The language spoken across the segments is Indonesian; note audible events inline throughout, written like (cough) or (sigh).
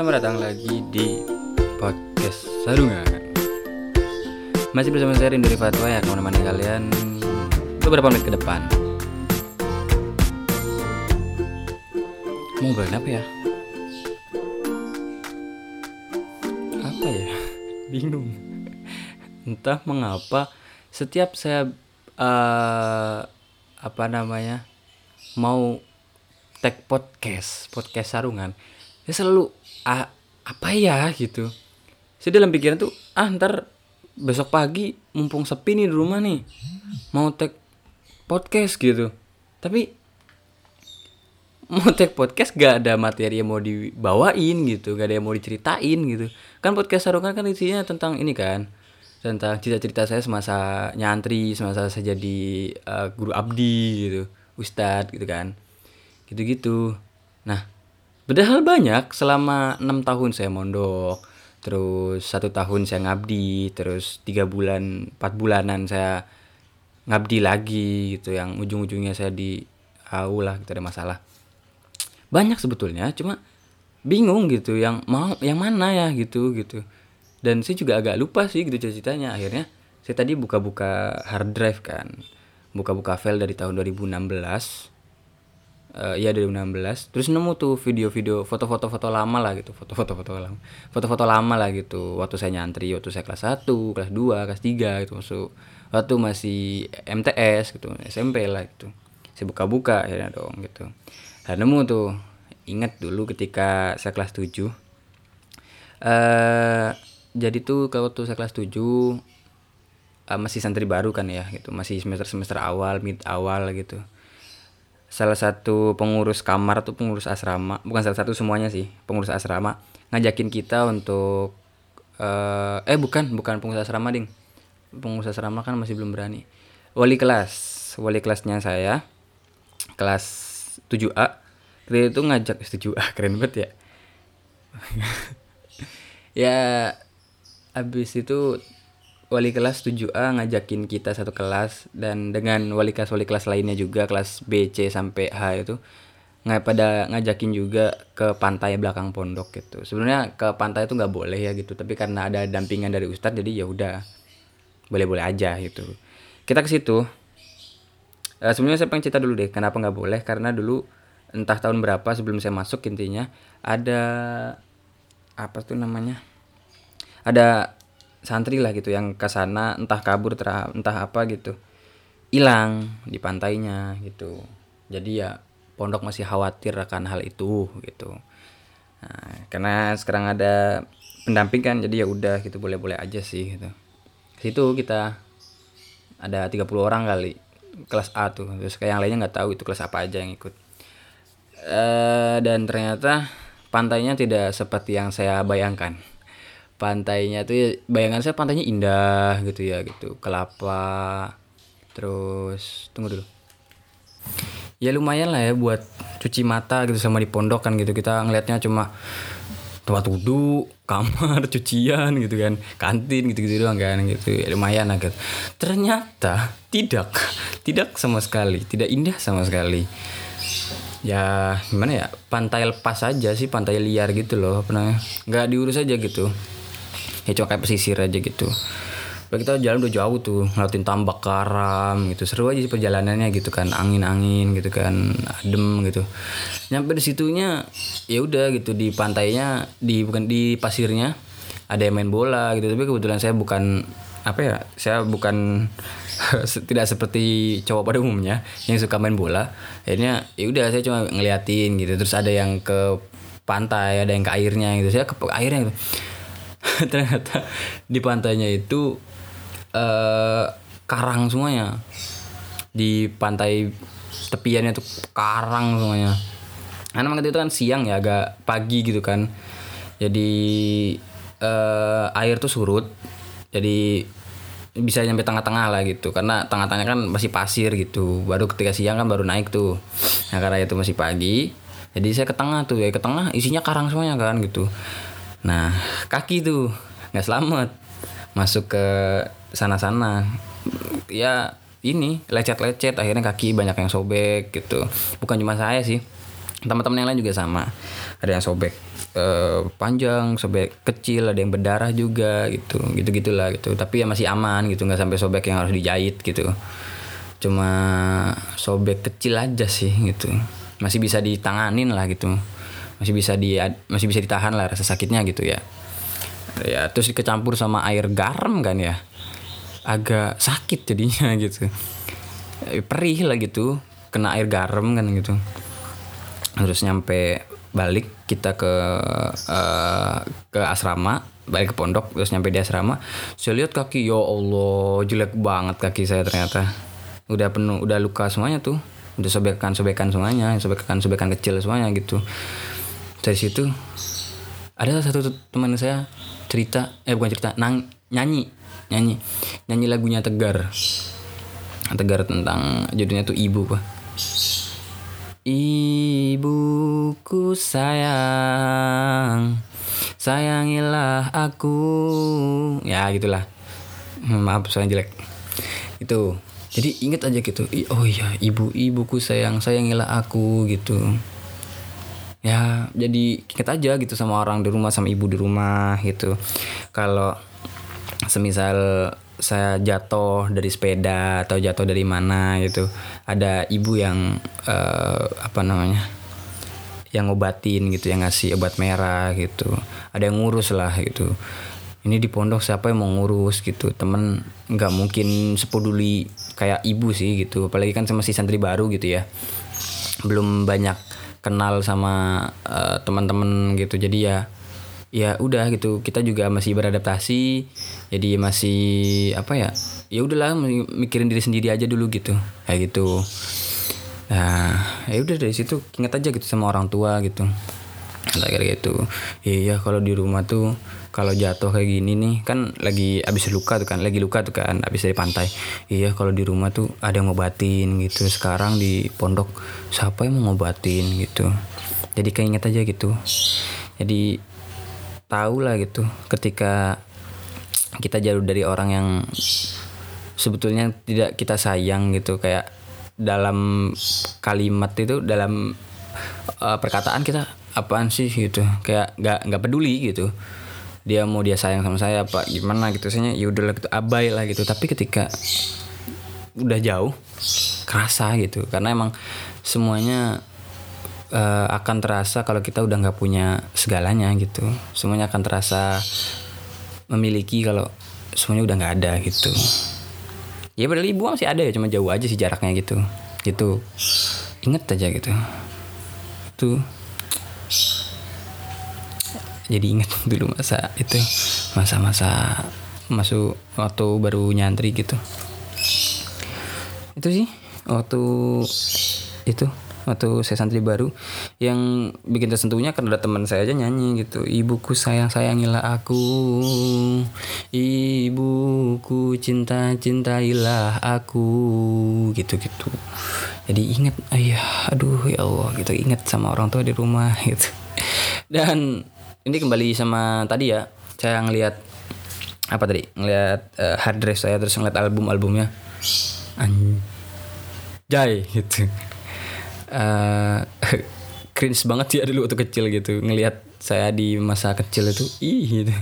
Selamat datang lagi di podcast Sarungan Masih bersama saya Rindu Fatwa ya akan menemani kalian beberapa menit ke depan Mau ngobrolin apa ya? Apa ya? (laughs) Bingung Entah mengapa setiap saya eh, apa namanya mau tag podcast podcast sarungan saya selalu ah, apa ya? gitu. Saya dalam pikiran tuh ah ntar besok pagi mumpung sepi nih di rumah nih mau tag podcast gitu. Tapi mau tag podcast gak ada materi yang mau dibawain gitu gak ada yang mau diceritain gitu. Kan podcast sarungan kan isinya tentang ini kan tentang cerita-cerita saya semasa nyantri semasa saya jadi eh, guru abdi gitu ustadz gitu kan. Gitu-gitu. Nah padahal banyak selama enam tahun saya mondok terus satu tahun saya ngabdi terus tiga bulan empat bulanan saya ngabdi lagi gitu yang ujung-ujungnya saya di AU lah gitu ada masalah. Banyak sebetulnya cuma bingung gitu yang mau yang mana ya gitu gitu. Dan saya juga agak lupa sih gitu ceritanya akhirnya saya tadi buka-buka hard drive kan buka-buka file dari tahun 2016 Eh iya 2016 terus nemu tuh video-video foto-foto foto lama lah gitu. Foto-foto foto lama. Foto-foto lama lah gitu. Waktu saya nyantri waktu saya kelas 1 kelas 2 kelas 3 gitu masuk. Waktu masih MTS gitu SMP lah gitu. Saya buka-buka akhirnya dong gitu. Nah, nemu tuh. Ingat dulu ketika saya kelas 7 eh jadi tuh kalau waktu saya kelas 7 eh, masih santri baru kan ya gitu. Masih semester semester awal mid awal gitu salah satu pengurus kamar tuh pengurus asrama. Bukan salah satu semuanya sih pengurus asrama. Ngajakin kita untuk eh eh bukan bukan pengurus asrama ding. Pengurus asrama kan masih belum berani. Wali kelas wali kelasnya saya kelas 7A dia itu ngajak (laughs) 7A keren banget ya. (laughs) Ya habis itu wali kelas 7A ngajakin kita satu kelas dan dengan wali kelas wali kelas lainnya juga kelas B, C sampai H itu nggak pada ngajakin juga ke pantai belakang pondok gitu. Sebenarnya ke pantai itu nggak boleh ya gitu, tapi karena ada dampingan dari ustadz jadi ya udah boleh-boleh aja gitu. Kita ke situ. Eh, sebenarnya saya pengen cerita dulu deh kenapa nggak boleh karena dulu entah tahun berapa sebelum saya masuk intinya ada apa tuh namanya ada santri lah gitu yang ke sana entah kabur entah apa gitu hilang di pantainya gitu. Jadi ya pondok masih khawatir akan hal itu gitu. Nah, karena sekarang ada pendamping kan jadi ya udah gitu boleh-boleh aja sih gitu. Situ kita ada 30 orang kali kelas A tuh. Terus kayak yang lainnya nggak tahu itu kelas apa aja yang ikut. Eh dan ternyata pantainya tidak seperti yang saya bayangkan pantainya tuh ya, bayangan saya pantainya indah gitu ya gitu. Kelapa. Terus tunggu dulu. Ya lumayan lah ya buat cuci mata gitu sama di pondok kan gitu. Kita ngelihatnya cuma tempat duduk kamar (laughs) cucian gitu kan. Kantin gitu gitu doang kan gitu. Ya, lumayan lah gitu. Ternyata tidak. Tidak sama sekali. Tidak indah sama sekali. Ya gimana ya? Pantai lepas aja sih pantai liar gitu loh namanya? Nggak diurus aja gitu ya cuma kayak pesisir aja gitu. Udah kita jalan udah jauh tuh ngeliatin tambak karam gitu. Seru aja sih perjalanannya gitu kan angin-angin gitu kan adem gitu. Nyampe di situnya ya udah gitu di pantainya di bukan di pasirnya ada yang main bola gitu. Tapi kebetulan saya bukan apa ya saya bukan (laughs) tidak seperti cowok pada umumnya yang suka main bola. Akhirnya ya udah saya cuma ngeliatin gitu. Terus ada yang ke pantai ada yang ke airnya gitu. Saya ke airnya gitu (laughs) ternyata di pantainya itu eh karang semuanya. Di pantai tepiannya tuh karang semuanya. Karena waktu itu kan siang ya agak pagi gitu kan. Jadi eh air tuh surut. Jadi bisa nyampe tengah-tengah lah gitu. Karena tengah-tengahnya kan masih pasir gitu. Baru ketika siang kan baru naik tuh. Nah karena itu masih pagi. Jadi saya ke tengah tuh ya. Ke tengah isinya karang semuanya kan gitu nah kaki tuh nggak selamat. Masuk ke sana-sana. Ya ini lecet-lecet. Akhirnya kaki banyak yang sobek gitu. Bukan cuma saya sih. Teman-teman yang lain juga sama. Ada yang sobek eh, panjang sobek kecil ada yang berdarah juga gitu. Gitu gitulah gitu. Tapi ya masih aman gitu. Nggak sampai sobek yang harus dijahit gitu. Cuma sobek kecil aja sih gitu. Masih bisa ditanganin lah gitu masih bisa di masih bisa ditahan lah rasa sakitnya gitu ya. Ya terus kecampur sama air garam kan ya. Agak sakit jadinya (laughs) gitu. Perih lah gitu. Kena air garam kan gitu. Terus nyampe balik kita ke uh, ke asrama balik ke pondok terus nyampe di asrama. Saya lihat kaki ya Allah jelek banget kaki saya ternyata. Udah penuh udah luka semuanya tuh. Udah sobekan sobekan semuanya sobekan sobekan kecil semuanya gitu dari situ ada satu teman saya cerita eh bukan cerita nang nyanyi nyanyi nyanyi lagunya tegar. Tegar tentang judulnya tuh ibu pak. Ibuku sayang Sayangilah aku. Ya gitulah. Maaf saya jelek. Itu. Jadi inget aja gitu. Oh iya ibu ibuku sayang Sayangilah aku gitu Ya jadi inget aja gitu sama orang di rumah Sama ibu di rumah gitu. Kalau Semisal saya jatuh dari sepeda atau jatuh dari mana gitu ada ibu yang uh, apa namanya yang ngobatin gitu yang ngasih obat merah gitu. Ada yang ngurus lah gitu. Ini di pondok siapa yang mau ngurus gitu? Temen nggak mungkin sepeduli kayak ibu sih gitu. Apalagi kan sama si santri baru gitu ya. Belum banyak kenal sama uh, teman-teman gitu. Jadi ya ya udah gitu. Kita juga masih beradaptasi. Jadi masih apa ya ya udahlah mikirin diri sendiri aja dulu gitu. Kayak gitu. Nah ya udah dari situ ingat aja gitu sama orang tua gitu kayak gitu. Iya kalau di rumah tuh kalau jatuh kayak gini nih kan lagi abis luka tuh kan lagi luka tuh kan abis dari pantai. Iya kalau di rumah tuh ada yang ngobatin gitu. Sekarang di pondok siapa yang mau ngobatin gitu? Jadi keinget aja gitu. Jadi tahu lah gitu ketika kita jauh dari orang yang sebetulnya tidak kita sayang gitu. Kayak dalam kalimat itu dalam uh, perkataan kita apaan sih? gitu. Kayak nggak nggak peduli gitu. Dia mau dia sayang sama saya apa gimana gitu. Saya ya udah gitu. Abai lah gitu. Tapi ketika udah jauh kerasa gitu. Karena emang semuanya uh, akan terasa kalau kita udah nggak punya segalanya gitu. Semuanya akan terasa memiliki kalau semuanya udah nggak ada gitu. Ya padahal ibu masih ada ya cuma jauh aja sih jaraknya gitu. Gitu. Inget aja gitu itu jadi inget (laughs) dulu masa itu masa-masa masuk waktu baru nyantri gitu. Itu sih waktu itu atau saya santri baru yang bikin tersentuhnya karena ada teman saya aja nyanyi gitu. Ibuku sayang sayangilah aku ibuku cinta cintailah aku gitu gitu jadi inget ayah aduh ya Allah gitu. Inget sama orang tua di rumah (laughs) gitu. Dan ini kembali sama tadi ya saya ngelihat apa tadi? Ngelihat uh, hard drive saya terus ngeliat album albumnya anjay gitu uh, (laughs) cringe banget ya dulu waktu kecil gitu. Ngelihat saya di masa kecil itu ih gitu.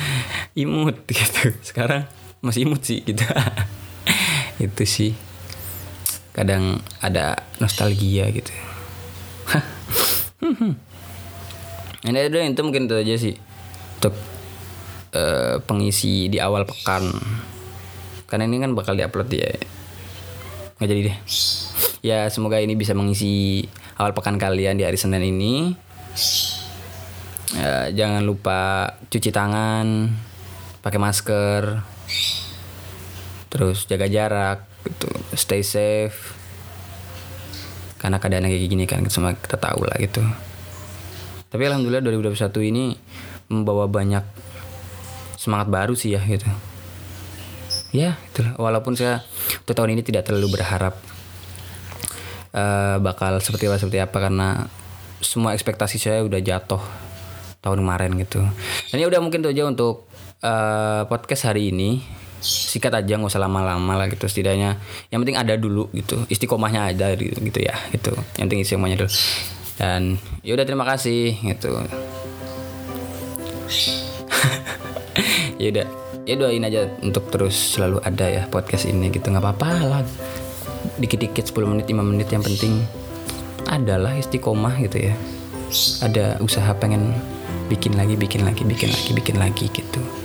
(laughs) Imut gitu. Sekarang masih imut sih gitu. (laughs) Itu sih. Kadang ada nostalgia gitu. Ini ada itu mungkin itu aja sih. Untuk uh, pengisi di awal pekan. Karena ini kan bakal diupload ya. Nggak jadi deh ya semoga ini bisa mengisi awal pekan kalian di hari Senin ini. Ya, jangan lupa cuci tangan pakai masker terus jaga jarak gitu. Stay safe. Karena keadaan kayak gini kan semua kita tahu lah gitu. Tapi alhamdulillah 2021 ini membawa banyak semangat baru sih ya gitu. Ya itulah. Walaupun saya untuk tahun ini tidak terlalu berharap uh, bakal seperti apa seperti apa karena semua ekspektasi saya udah jatuh tahun kemarin gitu. Dan ya udah mungkin itu aja untuk uh, podcast hari ini. Sikat aja nggak usah lama-lama lah gitu setidaknya. Yang penting ada dulu gitu. Istiqomahnya ada gitu, gitu ya gitu. Yang penting istiqomahnya dulu. Dan ya udah terima kasih gitu. (laughs) ya udah ya doain aja untuk terus selalu ada ya podcast ini gitu nggak apa-apa lah dikit-dikit 10 menit 5 menit. Yang penting adalah istiqomah gitu ya. Ada usaha pengen bikin lagi bikin lagi bikin lagi bikin lagi gitu